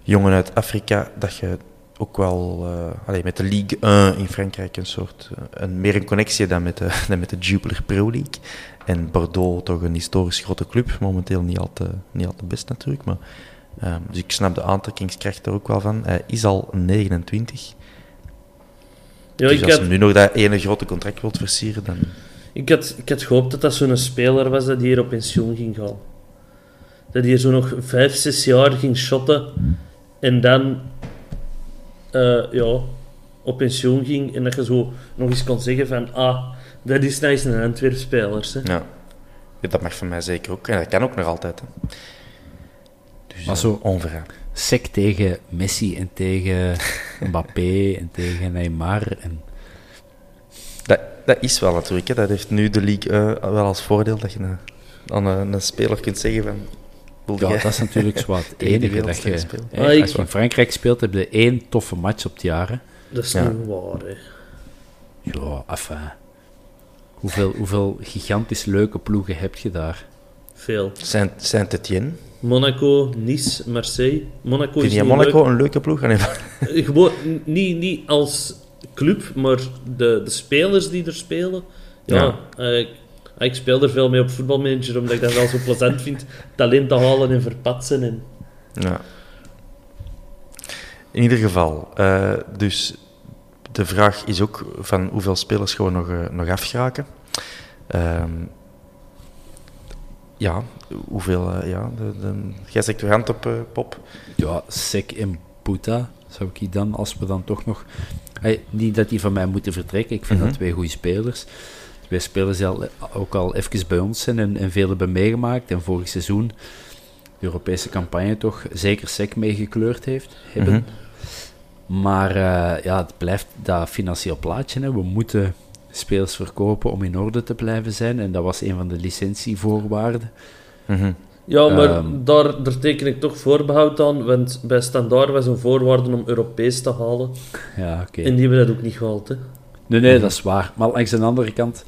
jongen uit Afrika dat je ook wel eh, allee, met de Ligue 1 in Frankrijk een soort een, meer een connectie dan met, de, dan met de Jupiler Pro League. En Bordeaux toch een historisch grote club, momenteel niet al te, niet al te best natuurlijk. Maar, ehm, dus ik snap de aantrekkingskracht er ook wel van. Hij is al 29. Ja, dus ik als had, hij nu nog dat ene grote contract wilt versieren, dan... ik, had, ik had gehoopt dat dat zo'n speler was dat hier op pensioen ging gaan. Dat hij hier zo nog vijf, zes jaar ging shotten en dan eh, ja, op pensioen ging en dat je zo nog eens kon zeggen van ah, dat is nou eens een Antwerp-speler. hè. Ja. Ja, dat mag van mij zeker ook. En dat kan ook nog altijd. Hè. Dus Maar zo- onverhaal. Sec tegen Messi en tegen Mbappé en tegen Neymar. En, Dat, dat is wel natuurlijk. Hè. Dat heeft nu de league wel als voordeel dat je een, aan een, een speler kunt zeggen van... wil ja, jij dat is natuurlijk zo wat het enige dat je... hè, Ah, ik- als je in Frankrijk speelt, heb je één toffe match op het jaar. hè. Dat is Ja. niet waar. Hè. Ja, enfin. Hoeveel, hoeveel gigantisch leuke ploegen heb je daar? Veel. Saint- Saint-Etienne. Monaco, Nice, Marseille. Monaco Vind is je Monaco een leuke ploeg? Ah, nee. Eh, Gewoon, niet, niet als club, maar de, de spelers die er spelen. Ja, eh, ik, ik speel er veel mee op voetbalmanager, omdat ik dat wel zo plezant vind. Talent te halen en verpatsen. En... Ja. In ieder geval, eh, dus de vraag is ook van hoeveel spelers we nog, eh, nog afgeraken. Ehm, ja, hoeveel, eh, ja, de, de, jij zegt hand op, eh, Pop. Ja, Sek en Puta zou ik hier dan, als we dan toch nog... Hey, niet dat die van mij moeten vertrekken, ik vind Mhm. dat twee goede spelers. Twee spelers die al, ook al even bij ons zijn en, en veel hebben meegemaakt. En vorig seizoen de Europese campagne toch zeker Sek meegekleurd heeft, hebben. Mhm. Maar eh, ja, het blijft dat financieel plaatje. Hè. We moeten spelers verkopen om in orde te blijven zijn. En dat was een van de licentievoorwaarden. Mhm. Ja, maar Ehm. daar, daar teken ik toch voorbehoud aan, want bij Standaard was een voorwaarde om Europees te halen. Ja, oké. En die hebben dat ook niet gehaald. Hè. Nee, nee, dat is waar. Maar langs de andere kant,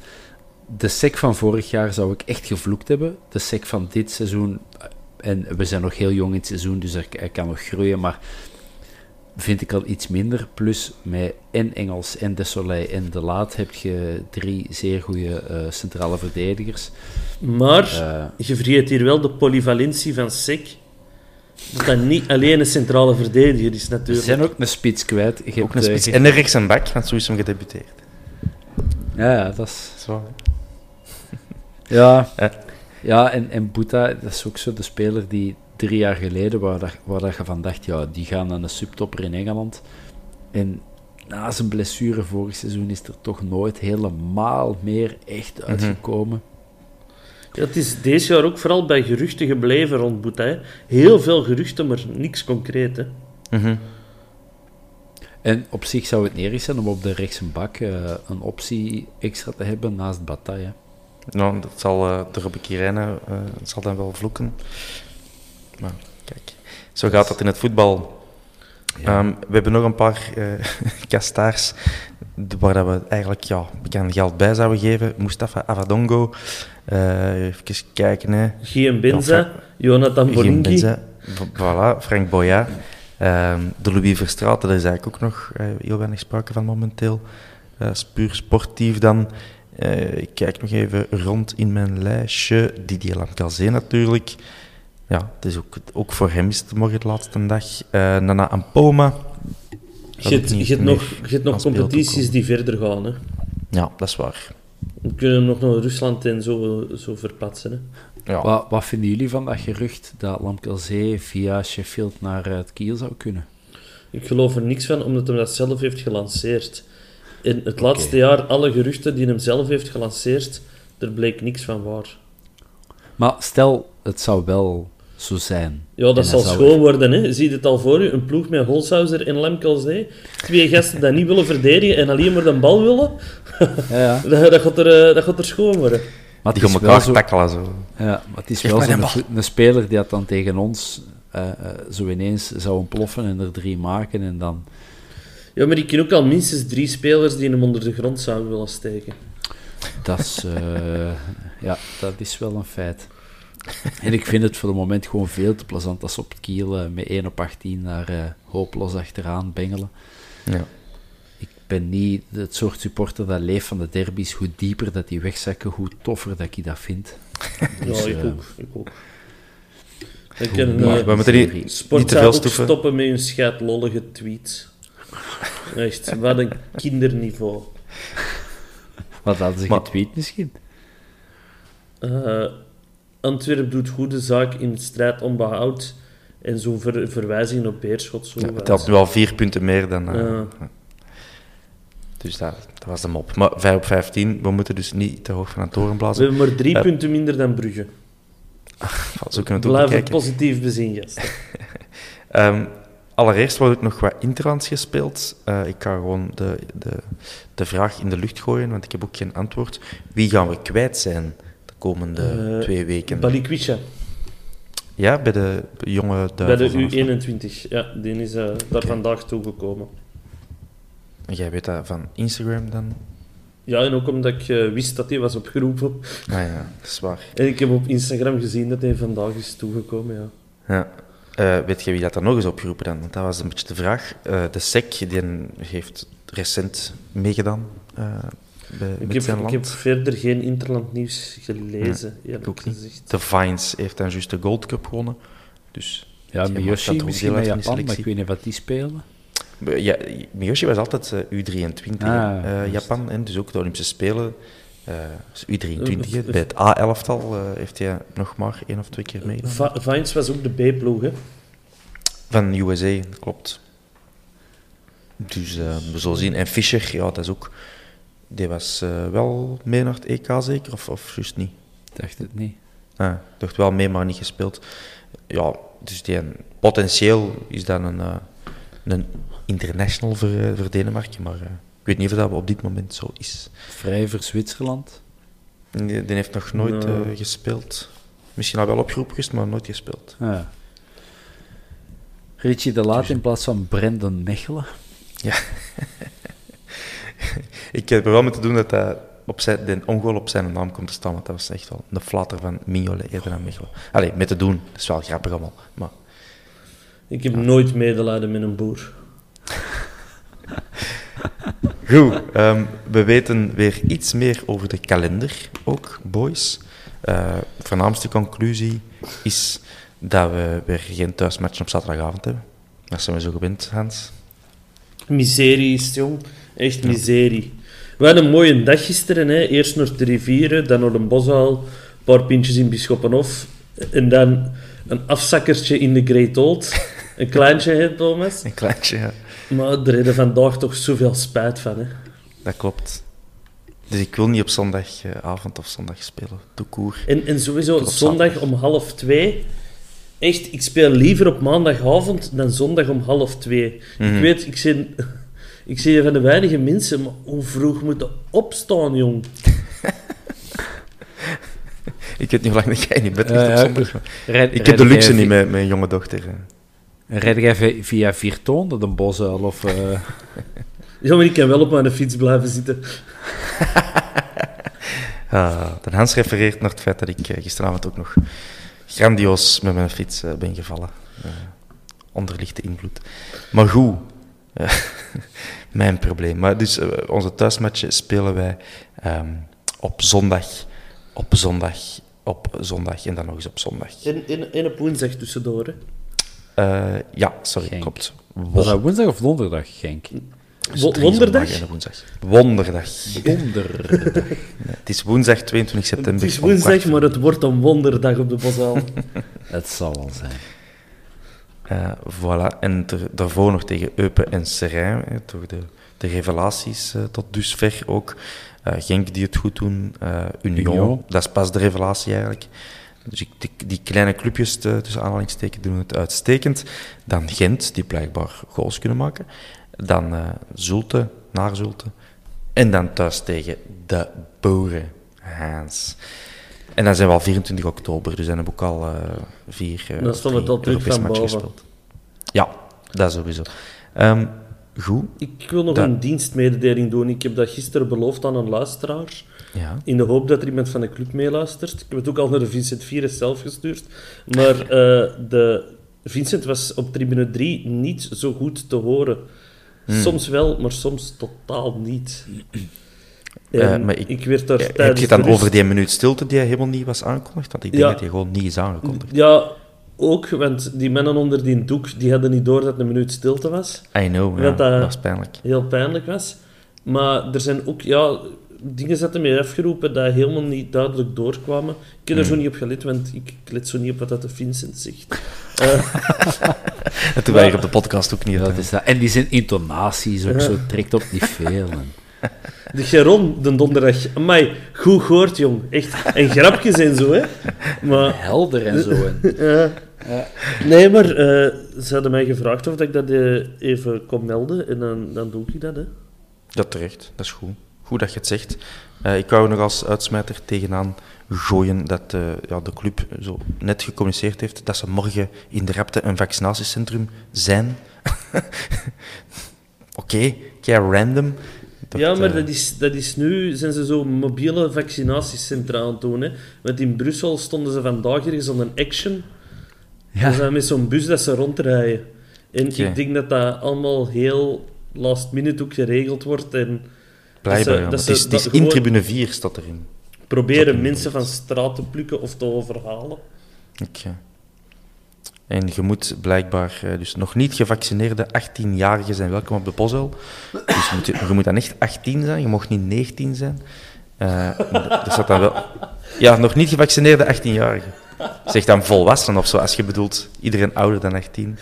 de sec van vorig jaar zou ik echt gevloekt hebben. De sec van dit seizoen, en we zijn nog heel jong in het seizoen, dus er, hij kan nog groeien, maar vind ik al iets minder. Plus met en Engels en De Soleil en De Laat heb je drie zeer goede eh, centrale verdedigers. Maar Eh. je vergeet hier wel de polyvalentie van Sek. Dat dat niet alleen een centrale verdediger is, Ze natuurlijk. zijn ook een spits kwijt. Je Ook hebt, een eh, spits. je- En een rechts en back, want zo is hem gedebuteerd. Ja, ja, dat is... Zo. Ja, Ja. ja en, en Boeta, dat is ook zo de speler die drie jaar geleden, waar, dat, waar dat je van dacht, ja, die gaan naar een subtopper in Engeland. En na zijn blessure vorig seizoen is er toch nooit helemaal meer echt uitgekomen. Ja, het is deze jaar ook vooral bij geruchten gebleven rond Boeta. hè. Heel veel geruchten, maar niks concreet. Hè. Mhm. En op zich zou het nerig zijn om op de rechtse bak eh, een optie extra te hebben naast Bataille. Nou, dat zal uh, de uh, zal dan wel vloeken. Maar kijk, zo gaat dat in het voetbal. Ja. Um, we hebben nog een paar uh, kastaars waar dat we eigenlijk ja, bekend geld bij zouden geven. Mustafa Avadongo. Uh, even kijken. Hè. Gien Benza, ja, Jonathan Bolinki. Voilà, Frank Boya. Um, de Louis Verstraeten, daar is eigenlijk ook nog uh, heel weinig sprake van momenteel. Uh, puur sportief dan. Ik kijk nog even rond in mijn lijstje. Didier Lamcalzé natuurlijk. Ja, het is ook, ook voor hem is het morgen de laatste dag. Uh, Nana Ampoma. Je hebt nog, nog competities die verder gaan. Hè? Ja, dat is waar. We kunnen nog naar Rusland en zo, zo verpatsen. Hè? Ja. Wat, wat, vinden jullie van dat gerucht dat Lamkelzee via Sheffield naar het Kiel zou kunnen? Ik geloof er niks van, omdat hij dat zelf heeft gelanceerd. In het okay. laatste jaar, alle geruchten die hem zelf heeft gelanceerd, er bleek niks van waar. Maar stel, het zou wel zo zijn. Ja, dat zal schoon worden. Hè. Zie je het al voor u? Een ploeg met Holshouser en Lemkelzee. Twee gasten die niet willen verdedigen en alleen maar de bal willen. Ja, ja. dat, dat, gaat er, dat gaat er schoon worden. Maar die gaan elkaar zo... tackelen. Zo. Ja, maar het is wel zo'n een, een speler die dat dan tegen ons uh, uh, zo ineens zou ontploffen en er drie maken en dan... Ja, maar ik ken ook al minstens drie spelers die hem onder de grond zouden willen steken. Dat is, uh, ja, dat is wel een feit. En ik vind het voor het moment gewoon veel te plezant als ze op het kiel uh, met 1 op 18 naar uh, hopeloos achteraan bengelen. Ja. Ik ben niet het soort supporter dat leeft van de derbies. Hoe dieper dat die wegzakken, hoe toffer dat ik dat vind. Dus, ja, ik uh, ook. Ik ook. Ik ken maar, we moeten niet, niet te veel stoppen met hun schaatlollige tweets. Echt, wat een kinderniveau. Wat hadden ze maar, getweet misschien? Uh, Antwerp doet goede zaak in strijd om behoud. En zo'n ver, verwijzing op Beerschot. Zo ja, het telt nu al vier punten meer dan... Uh, ja. Dus dat, dat, was de mop. Maar 5 op 15, we moeten dus niet te hoog van het toren blazen. We hebben maar drie uh, punten minder dan Brugge. Zo kunnen we Blijf het positief bezien, yes. um, allereerst wordt ook nog wat interlands gespeeld. Uh, ik ga gewoon de, de, de vraag in de lucht gooien, want ik heb ook geen antwoord. Wie gaan we kwijt zijn komende uh, twee weken? Balikwisha. Ja, bij de jonge Bij de U21, ja. Die is uh, daar okay. vandaag toegekomen. En jij weet dat van Instagram dan? Ja, en ook omdat ik uh, wist dat hij was opgeroepen. Ah ja, dat is waar. En ik heb op Instagram gezien dat hij vandaag is toegekomen, ja. Ja. Uh, weet je wie dat er nog is opgeroepen dan? Want dat was een beetje de vraag. Uh, de SEC die heeft recent meegedaan bij, ik met heb, zijn ik land. heb verder geen interland nieuws gelezen. Gezegd. De Vines heeft dan juist de Gold Cup gewonnen. Dus ja, Miyoshi misschien met Japan, maar ik weet niet wat die spelen. Ja, Miyoshi was altijd U23 ah, Japan, en dus ook de Olympische Spelen. Uh, U23, bij het A-elftal uh, heeft hij nog maar één of twee keer meegedaan. Vines was ook de B-ploeg, hè? Van USA, klopt. Dus uh, we zullen zien. En Fischer, ja, dat is ook... Die was wel mee naar het EK zeker, of, of juist niet? Ik dacht het niet. Ah, ik dacht wel mee, maar niet gespeeld. Ja, dus die, potentieel is dat een, een international voor, voor Denemarken, maar... Ik weet niet of dat op dit moment zo is. Vrij voor Zwitserland? Die, die heeft nog nooit no. gespeeld. Misschien al wel opgeroepen geweest, maar nooit gespeeld. Ah, ja. Richie de Laat in plaats van Brendan Mechelen? Ja. ik heb er wel mee te doen dat hij op zijn, de ongoal op zijn naam komt te staan, want dat was echt wel een flatter van Mignolet eerder dan Mechelen. Allee, met te doen, dat is wel grappig allemaal. Maar, ik heb ja. nooit medelijden met een boer. Goed, ehm, we weten weer iets meer over de kalender ook, boys. Uh, voornaamste conclusie is dat we weer geen thuismatch op zaterdagavond hebben. Dat zijn we zo gewend, Hans. Miserie is het, jong. Echt miserie. We hadden een mooie dag gisteren. Hè. Eerst naar de rivieren, dan naar de Boshaal, een paar pintjes in Bisschoppenhof. En dan een afzakkertje in de Great Old. Een kleintje, hè, Thomas? Een kleintje, ja. Maar er is vandaag toch zoveel spijt van, hè. Dat klopt. Dus ik wil niet op zondagavond of zondag spelen. Doe koer. En, en sowieso zondag om half twee. Echt, ik speel liever op maandagavond dan zondag om half twee. Ik Mhm. weet, ik zie, ik zie van de weinige mensen, maar hoe vroeg moeten opstaan, jong? Ik weet niet hoe lang dat jij in bed ligt op zondag. Rijd- Ik heb de luxe niet met mijn jonge dochter. hè. Rijd jij vi- via Viertoon, dat een bosuil of... eh, Ja, maar ik kan wel op mijn fiets blijven zitten. Ah, de Hans refereert naar het feit dat ik eh, gisteravond ook nog grandioos met mijn fiets eh, ben gevallen. Eh, onder lichte invloed. Maar goed, eh, mijn probleem. Maar dus eh, onze thuismatchen spelen wij ehm, op zondag, op zondag, op zondag en dan nog eens op zondag. En, en, en op woensdag tussendoor, hè. Eh, ja, sorry, Genk. klopt. was dat woensdag of donderdag, Genk? Dus Wo- drie wonderdag? en een woensdag. Wonderdag. Donderdag. Het is woensdag 22 september. Het is woensdag, maar het wordt een wonderdag op de Boshaal. Het zal wel zijn. Eh, voilà. En ter- daarvoor nog tegen Eupen en Serijn, hè, de, de revelaties eh, tot dusver ook. Eh, Genk die het goed doen, Union, Union. dat is pas de revelatie eigenlijk. Dus ik- die, die kleine clubjes te- tussen aanhalingstekens doen het uitstekend. Dan Gent, die blijkbaar goals kunnen maken. Dan Zulte, naar Zulte. En dan thuis tegen de Boeren, Haans. En dan zijn we al 24 oktober, dus dan hebben we ook al eh, vier eh, Dan we drie tot terug van boven. gespeeld. Ja, dat sowieso. Ehm, goed. Ik wil nog Dat- een dienstmededeling doen. Ik heb dat gisteren beloofd aan een luisteraar. Ja. In de hoop dat er iemand van de club meeluistert. Ik heb het ook al naar de Vincent Vires zelf gestuurd. Maar eh, de Vincent was op tribune 3 niet zo goed te horen. Hmm. Soms wel, maar soms totaal niet. Eh, maar ik, ik- werd daar Heb je tijdens het dan rust- over die minuut stilte die helemaal niet was aangekondigd? Want ik denk Ja. dat die gewoon niet is aangekondigd. Ja, ook, want die mannen onder die doek die hadden niet door dat het een minuut stilte was. I know, ja, Dat dat, dat- was pijnlijk. heel pijnlijk was. Maar er zijn ook ja, dingen zetten mee afgeroepen dat helemaal niet duidelijk doorkwamen. Ik heb er Hmm. zo niet op gelet, want ik let zo niet op wat dat de Vincent zegt. Eh, Dat doen wij hier op de podcast ook niet. Dat is dat. En die zijn intonaties ook zo, trekt op niet veel. De Geron, de donderdag. Amai, goed gehoord, jong. Echt. En grapjes en zo, hè. Maar, Helder en zo. En... ja. Nee, maar eh, ze hadden mij gevraagd of ik dat eh, even kon melden. En dan, dan doe ik dat, hè. Dat terecht, dat is goed. Goed dat je het zegt. Eh, ik wou nog als uitsmijter tegenaan gooien dat eh, ja, de club zo net gecommuniceerd heeft dat ze morgen in de Rapte een vaccinatiecentrum zijn. Oké, kei random. Dat, ja, maar eh, dat is, dat is nu, zijn ze zo mobiele vaccinatiecentra aan het doen. Hè? Want in Brussel stonden ze vandaag ergens aan een action. Ja. Ze zijn met zo'n bus dat ze rondrijden. En ik denk dat dat allemaal heel last minute ook geregeld wordt. En Blijkbaar, dat ze- dat Het is, het in tribune 4 staat erin. proberen mensen van straat te plukken of te overhalen. Oké. En je moet blijkbaar, eh, dus nog niet gevaccineerde 18-jarigen zijn welkom op de Bosel. Dus je moet, je moet dan echt 18 zijn, je mag niet 19 zijn. Eh, er staat dan wel... Ja, nog niet gevaccineerde 18-jarigen. Zeg dan volwassenen of zo, als je bedoelt iedereen ouder dan 18.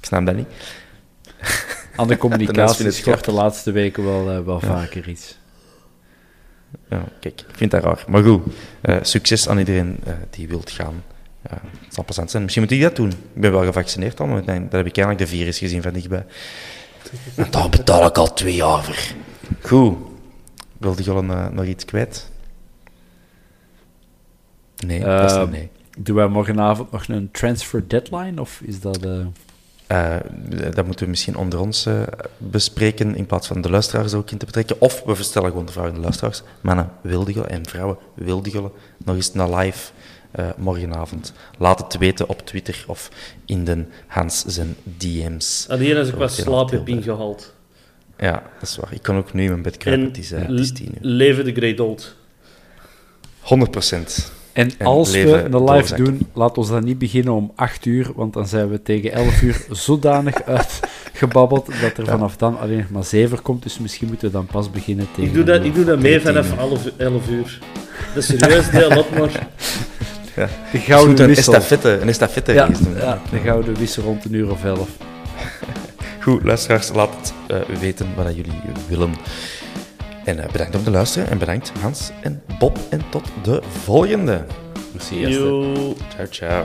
Ik snap dat niet. Aan de communicatie schort de laatste weken wel, eh, wel vaker iets. Ja, kijk, ik vind dat raar. Maar goed, succes aan iedereen die wilt gaan. Ja, het zal zijn. Misschien moet ik dat doen. Ik ben wel gevaccineerd al, maar dan heb ik eigenlijk de virus gezien van dichtbij. En daar betaal ik al twee jaar voor. Goed. Wilde jullie uh, nog iets kwijt? Nee, dat is Eh, een nee. Doen wij morgenavond nog een transfer deadline? Of is dat... eh, Eh, dat moeten we misschien onder ons eh, bespreken, in plaats van de luisteraars er ook in te betrekken. Of we verstellen gewoon de vraag aan de luisteraars. Mannen, wilde en vrouwen, wilde nog eens naar live eh, morgenavond? Laat het weten op Twitter of in de Hans zijn DM's. Alleen als ik Dat wat slaap heb ingehaald. Ja, dat is waar. Ik kan ook nu in mijn bed kruipen. Het is, uh, het is tien uur. Leven de Great Old. 100 procent. En, En als we een live doen, laat ons dan niet beginnen om 8 uur, want dan zijn we tegen 11 uur zodanig uitgebabbeld dat er vanaf dan alleen nog maar 7 komt. Dus misschien moeten we dan pas beginnen tegen. Ik doe dat, ik doe dat mee vanaf 10 uur. 11 uur. Dat is serieus, deel op maar. Ja. De gouden een wissel. estafette, een estafette Ja, ja, de gouden wissel rond een uur of 11. Goed, luisteraars, laat het eh, weten wat jullie willen. En eh, bedankt om te luisteren. En bedankt Hans en Bob. En tot de volgende. Merci. Ciao, ciao.